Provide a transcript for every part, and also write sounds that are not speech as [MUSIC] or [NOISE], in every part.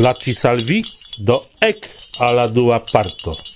placis al vi, do ec alla dua parto.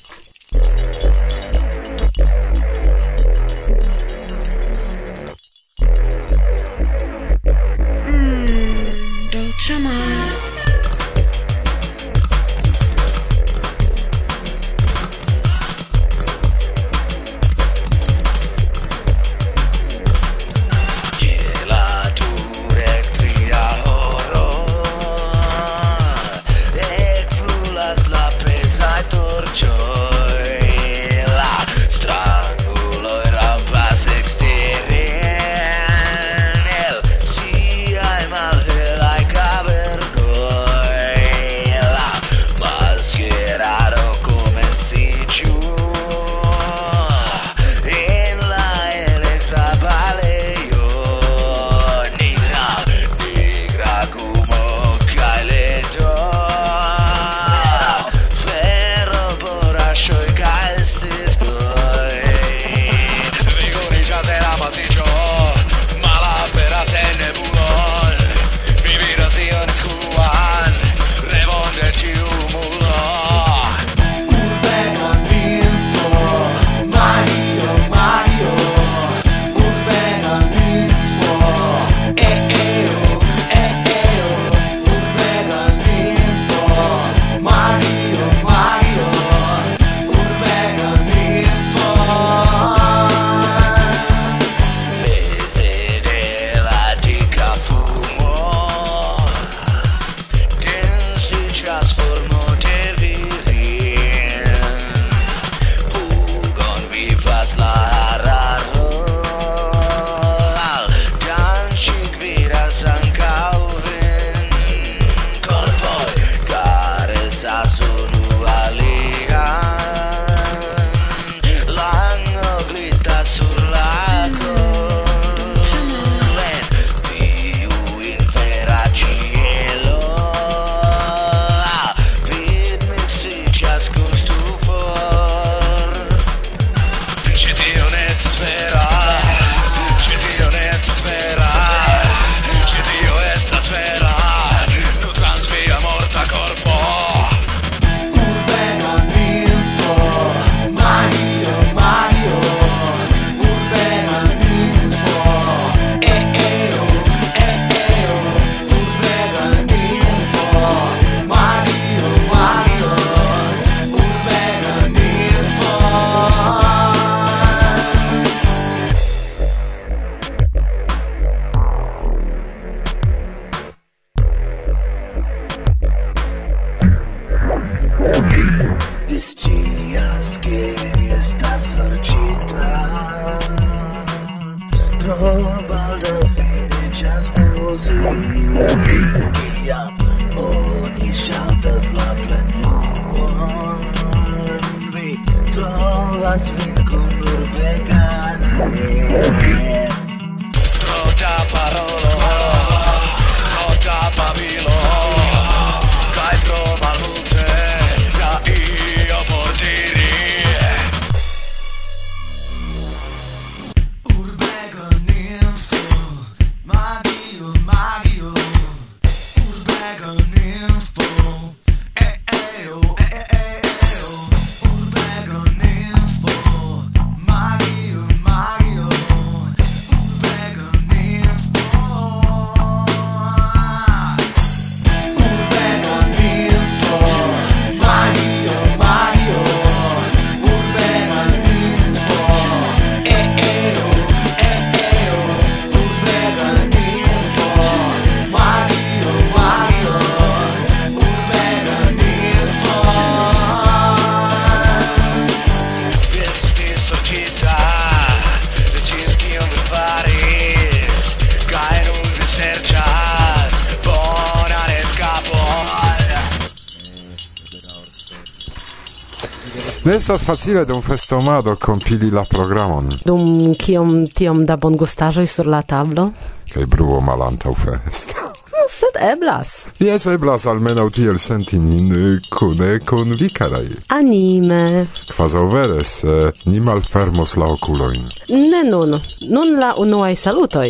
estas facile dum festomado compili la programon. Dum kiom tiom da bongustaĵoj sur la tablo? Kaj bruo malantaŭ festo. [LAUGHS] sed eblas. Jes, eblas almenau tiel senti nin eh, kune kun vi, karaj. Anime. Kvazaŭ vere, se eh, ni malfermos la okulojn. Ne nun, nun la unuaj salutoj.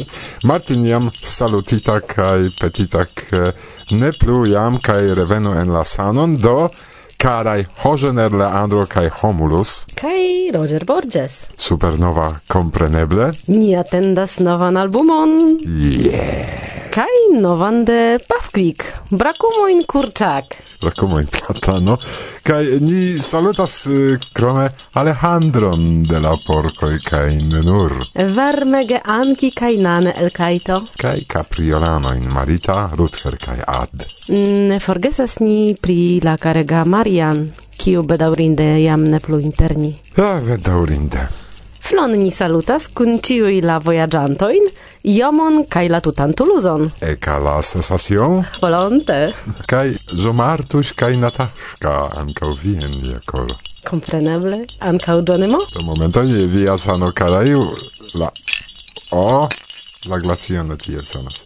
Martin jam salutita kaj petita ne plu jam kaj revenu en la sanon, do caraj Roger Leandro kaj Homulus kaj Roger Borges. Supernova kompreneble? Ni atendas novan albumon. Yeah. Kaj novan de Pavklik, brakumoin kurczak. Brakumoin platano. Kaj ni salutas krome Alejandron de la porcoj kaj nur. Varmege anki kaj nane el kajto. Kaj capriolano in marita, ruther kaj ad. Mm, ne forgesas ni pri la karega Marian, kiu bedaurinde jam ne plu interni. Ah, bedaurinde. Flon ni salutas kun ciui la voyagiantoin. Jomon kaj la tutan Tuluzon. Eka la sensacion. Volonte. Kaj Zomartuś kaj Nataszka ankaŭ vi en via koro. Kompreneble, ankaŭ Donemo? Do momento nie via sano karaju la... O, la glacio ne tiel sonas.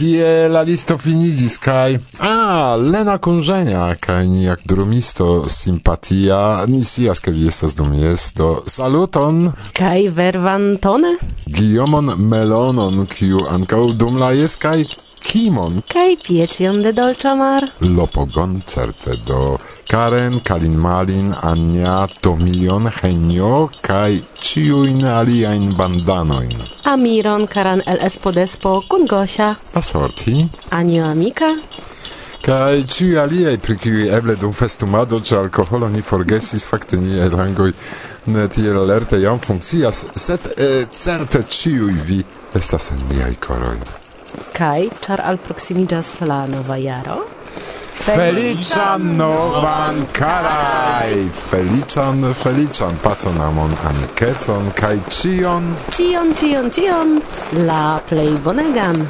kiela listo finidis kaj a Lena Kunżenia kaj ni jak drumisto simpatia ni sias ke li estas dumisto saluton. Kaj vervantone Guillaumon Melonon kiu ankaŭ dum la jes kaj? kimon kaj piecion de dolĉa. Lopogon certe do Karen, Kalin Malin, Ania, Tomion, Henio kaj ciuin aliain bandanoin. Amiron, Karan el Espodespo, kun Gosia. Pasorti. Anio, Amika. Kaj ci aliai pri eble dum festumado ĉe alkoholo ni forgesis fakte ni rangoj ne tiel alerte jam funkcias, sed eh, certe ciui vi estas en niaj koroj kai char al proximidas la nova jaro Felician novan carai! Felician, felician, paconamon, amikecon, kai cion... Cion, cion, cion! La plei bonegan!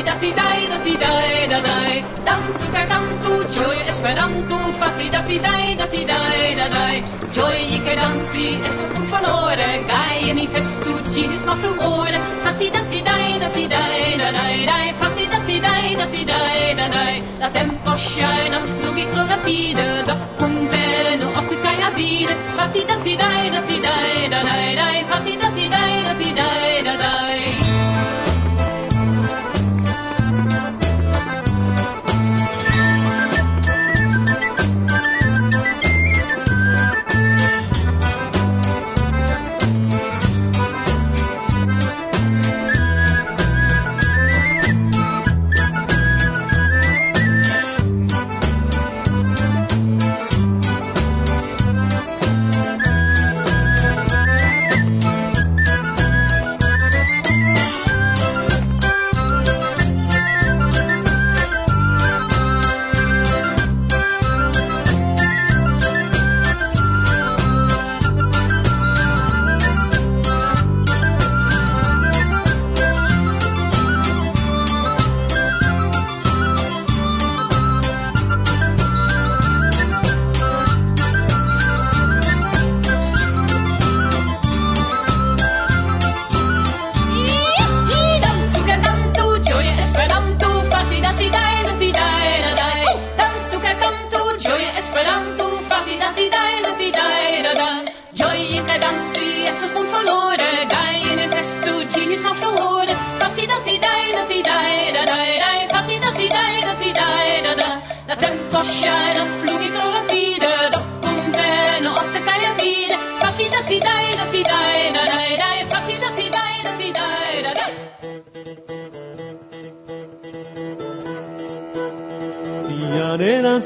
dai da ti dai da ti dai da dai danzu kaj kantu ĝoje esperanto fati da ti dai da ti dai da dai ĝoji kaj danci estas un valore kaj ni festu gis ma frumore fati da ti dai da ti dai da dai dai fati da ti dai da ti dai da dai la tempo ŝajnas flugi tro rapide do cum veno of the avide fati da ti dai da ti dai da dai dai fati da ti dai da ti dai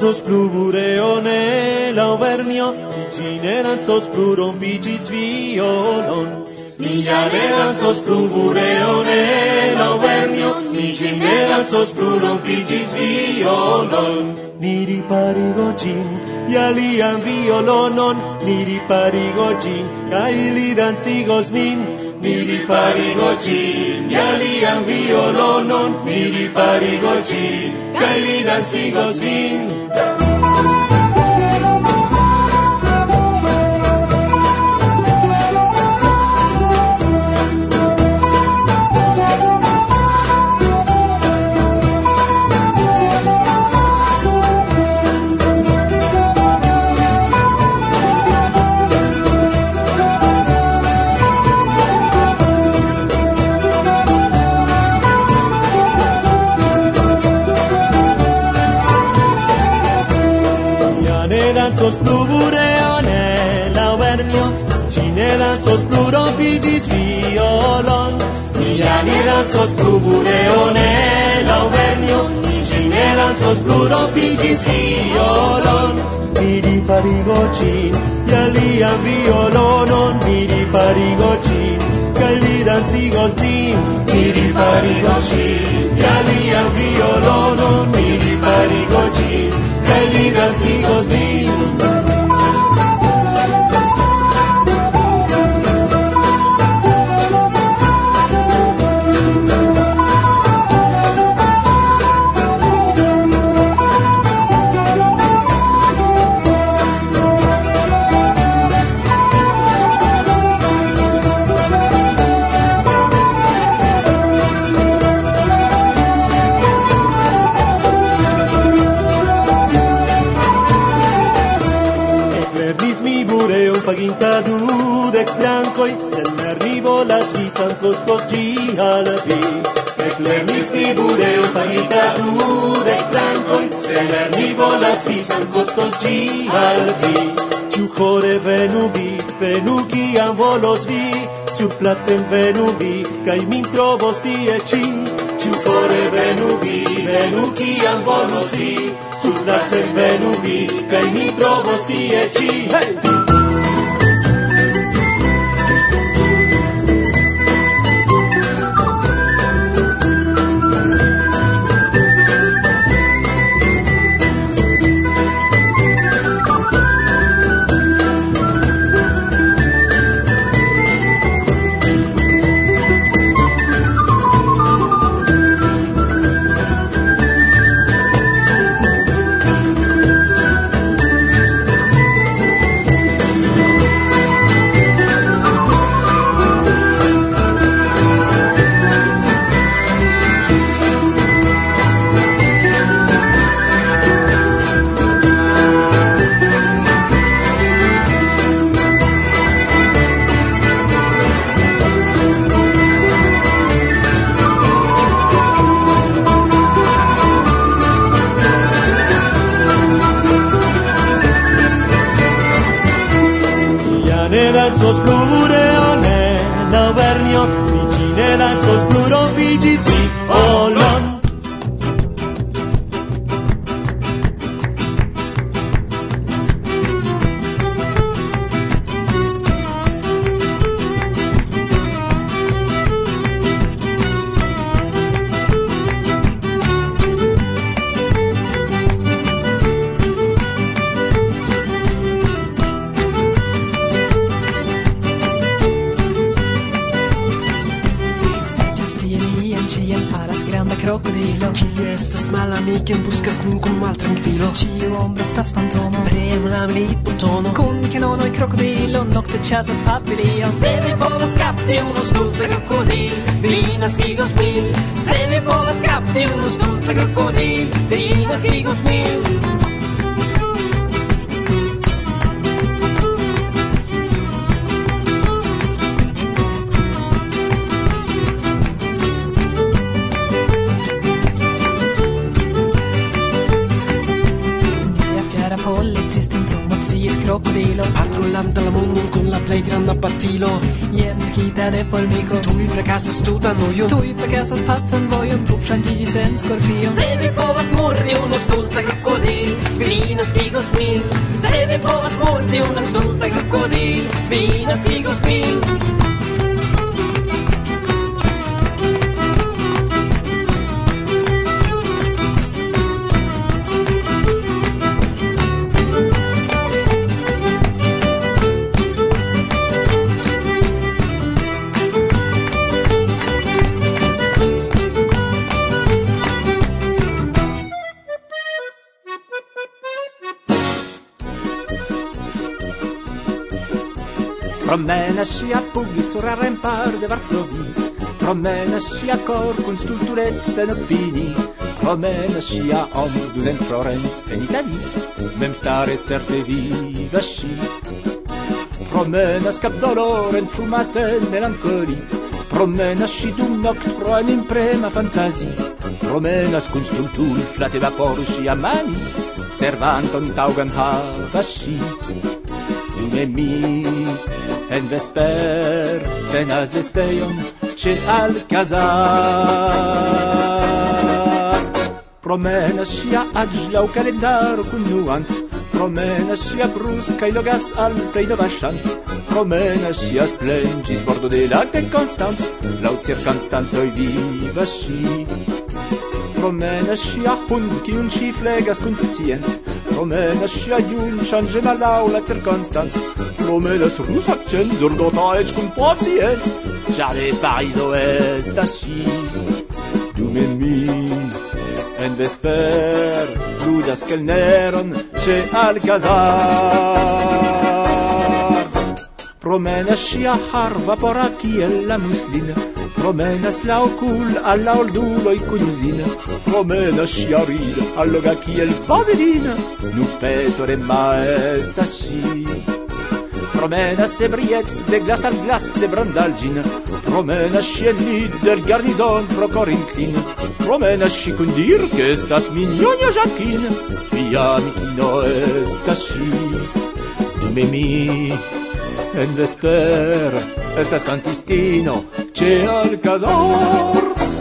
Danzos plu bureone nella Overnio, vicine danzos plu rompicis violon. Mia ne danzos plu bureone nella Overnio, vicine danzos plu rompicis violon. Ni riparigo gin, ja lian violonon, ni riparigo gin, kaj li dancigos min mi riparigo gin, ja lian violonon mi riparigo gin, kaj li danzigos vin. Kai min trovos tie ci Ĉiu fore venu vi Venu kiam volos vi Sur la venu vi Kai min trovos tie ci hey! himla med lit på tån och Konkanon och en krokodil och Dr. Chazas papillon Ser vi på vår skattehjon och stolta krokodil Vina, skrig och smill Ser vi på vår skattehjon och stolta krokodil Vina, skrig och smill plena de formico Tui fracasas tutan ujon Tui fracasas pazzan vojon Tu ŝanĝiĝis en scorpio Se vi povas murdi uno stulta crocodil Vinas figos mil. Se vi povas murdi uno stulta crocodil Vinas figos mil. pughi sur al rempart de Varsovie. Promena-și cor con stulturezza în opini. Promena-și a omul în Florence en Italie Mem stare certe vivă și Promena scap dolore in fumate în melancolii Promena si dum noct pro în imprema fantazii Promena con stultul flate vapor si a mani. Servanton taugan hava și Lume mi en vesper penas vesteion ĉe alcazar promenas ŝia aĝlaŭ calendar kun nuanc promenas sia brus kai logas al plei nova chance promenas sia splendis bordo de lake konstanc laŭ cirkonstancoj vivas si promenas sia hund kiun chi flegas kun promena și aiun și în general au la circunstanță. Promena sunt rus accent, zorgota aici cum poți ieți. Ce are paizo ăsta și dumemi. En vesper, ludas quel neron, ce al casar. Promena și a har, vapora chi la muslina. Promena slau cul, alla oldu loi cunuzina. romenă și aridă, al logachi el vaselină, nu petore mai sta și. Promena se brieț de glas al glas de brandalgin, promena și en lider garnizon pro corintin, promena și cundir că estas minionia jacin, fia mitino. Mimi, en vesper, estas cantistino, ce al cazor.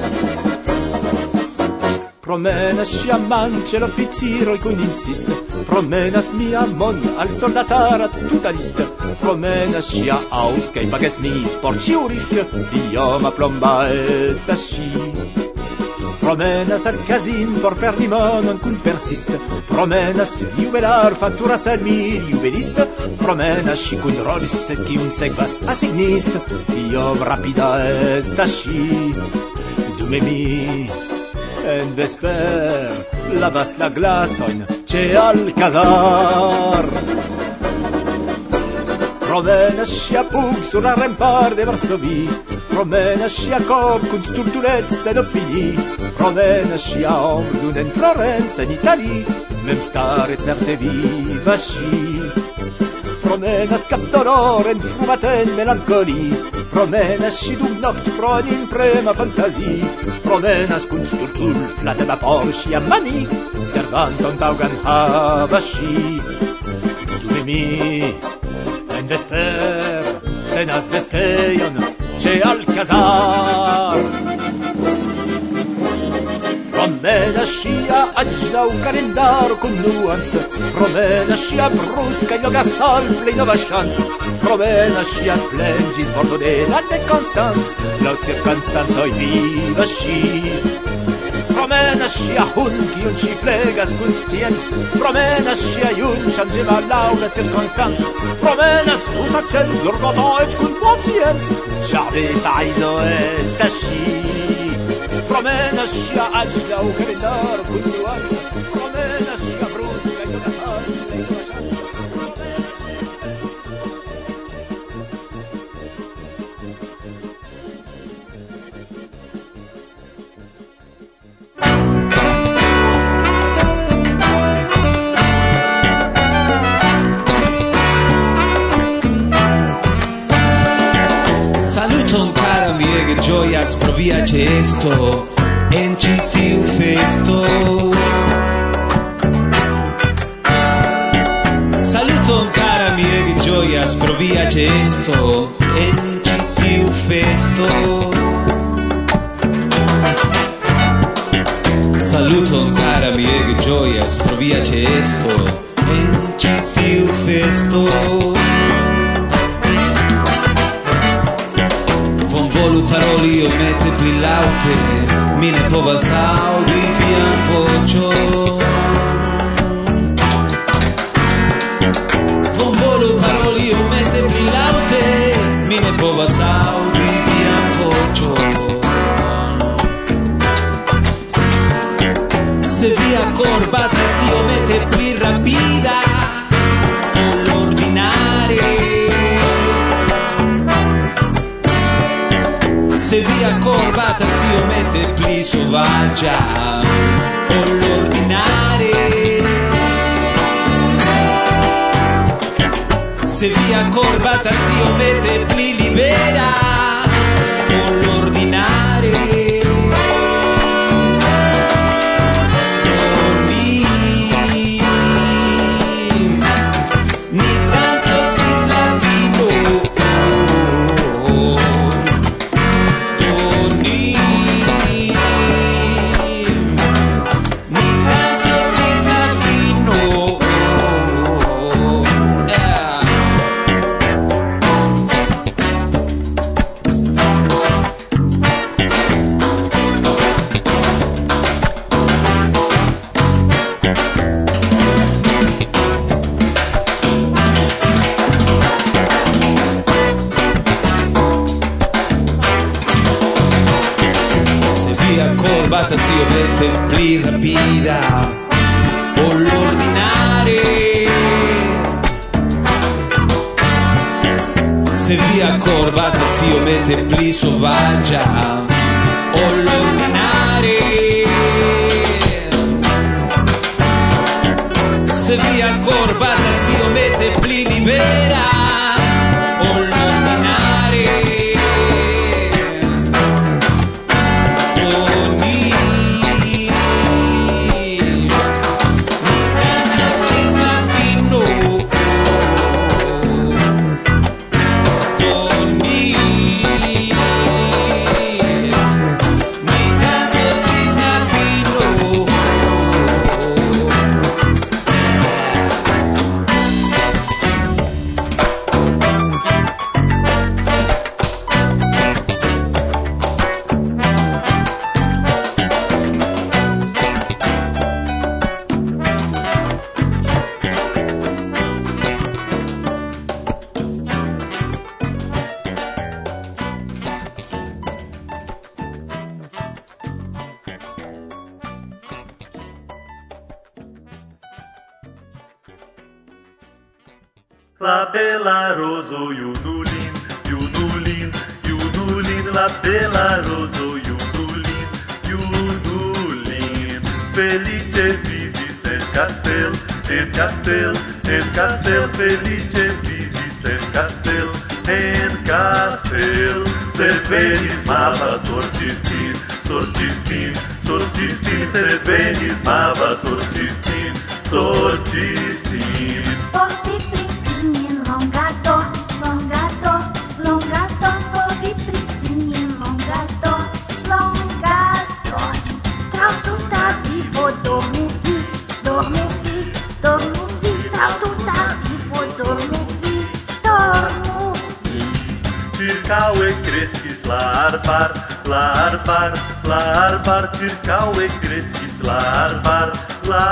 Promenas ŝia manĉe l'oficiroj kun insisto. Promenas mia mon al soldatara tuta lista. Promenas ŝia aŭt kaj pagas mi por ĉiu risko. Ioma plomba estas ŝi. Promenas al casin por fer limon en cun persiste. Promenas juvelar fattura sal mi juvelista. Promenas si cun rolis se qui un segvas a signist. Iom rapida est a sci. Dume mi... en vesper lavas la glasoin ce Alcazar. Promena scia pug sur la rempar de Varsovii, promena scia cor cu stultulezza ed opinii, promena scia omdun en Florenza in Italii, mem stare certe viva sci. Promenas cap dolore en frumaten melancolii, Promenas și d'un noct pro din prema fantasii Promenas cu tutul flat de vapor și a mani Servant on taugan hava și Tu de mi În desper Tenas vesteion Ce al cazar Muzica Promena scia agila un calendaro con nuance. Promena scia brusca yoga sol plei nova chance. Promena scia splendis bordo de la de constans La circunstanza viva sci. Promena scia hun qui un ci plegas kun scienz Promena scia iun changeva la laura circonstanz Promena scusa censur godoic kun quotienz Charve paiso esta scia promène un chien à chien au cabinet, regas pro via gesto en ĉi tiu festo. Saluton cara mi ege ĝojas pro via gesto en ĉi tiu festo. Saluton cara mi ege ĝojas pro via gesto en ĉi tiu festo. paroli mette pli laute, mi ne povas audi vian voĉon. Bonvolu paroli omete pli laute, mi ne povas audi vian voĉo Se via kor batas iomete pli rapida, se via corbata si omette pli sovaggia o l'ordinare. Se via corbata si omette pli libera. se via corbata, si omette pli sovaggia. O l'ordinare. Se via corbata, si omette pli di vera Belaroso, Junulin, Junulin, Junulin, la Belaroso, Junulin, Junulin. Felice vivis el castel, en castel, en castel, felice vivis el castel, en castel. Servenis mava sortistin, sortistin, sortistin, servenis mava sortistin, sortistin. la arbar, la arbar, la arbar, circaue crescis la arbar, la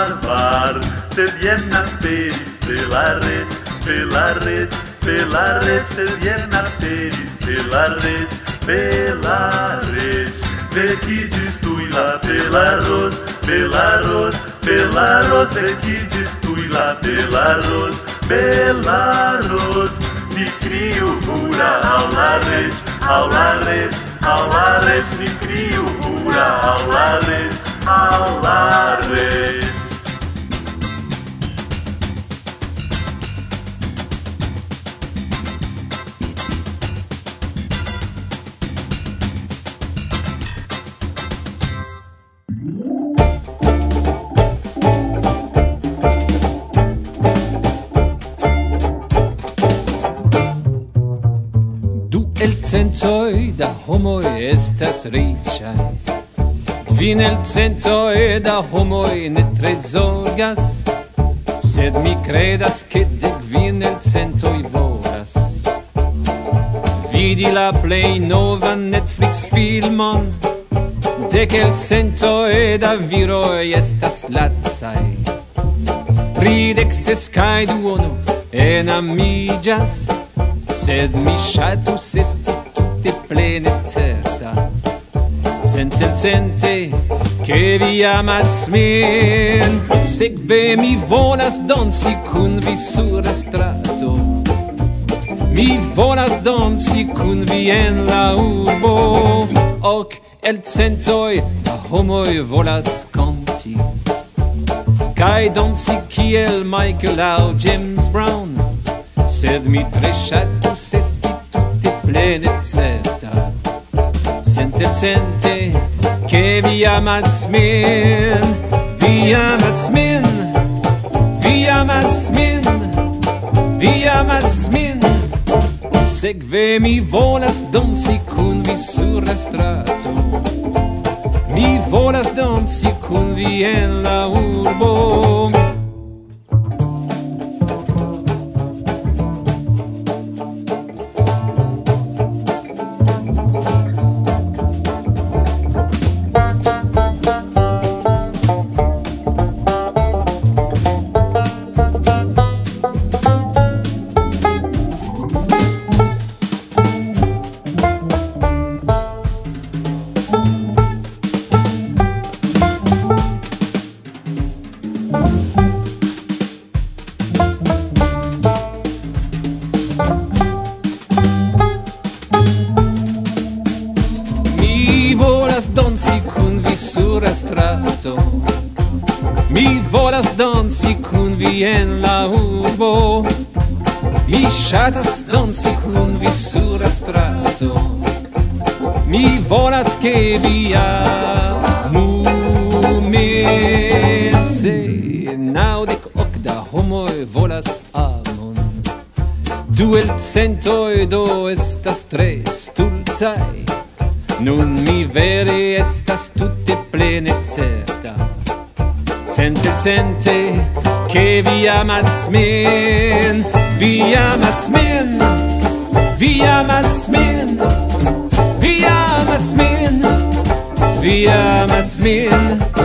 arbar, sed jen aperis pe la red, pe red, pe red, sed jen aperis pe la red, pe red, vecigis tui la pelaros, pelaros, pelaros, vecigis tui la pelaros, pelaros, mi crio pura al la red, ao lalê, ao lalê se cria cura, ao lalê, ao lalê. centoi da homoi estas riĉaj Kvin el centoi da homoi ne tre zorgas Sed mi credas che de vin el centoi volas. Vidi la play nova Netflix filmon Dek el centoi da viroi estas lacaj Tridex escai duono en amigas, sed mi shatus esti plene certa. Sentenzente che vi amas min sekve mi volas donsi cun vi sur strato. Mi volas donsi cun vi en la urbo. Ok el centoi da homoi volas kanti Kai donsi kiel Michael Au James Brown. Sed mi tre ŝatus esti tutte plene certa. Sente, sente che vi amas min Vi amas min Vi amas min Vi amas min segve mi volas dansi kun vi sur la strato Mi volas dansi kun vi en la urbo. shatas danci kun vi sur la strato. Mi volas ke vi amumice naŭdek ok da homoj volas amon. Du el cento do estas tre tultai nun mi vere estas tutte plene certa. Sente sente che vi amas min Vi amas min. Vi amas min. Vi amas min. Vi amas min.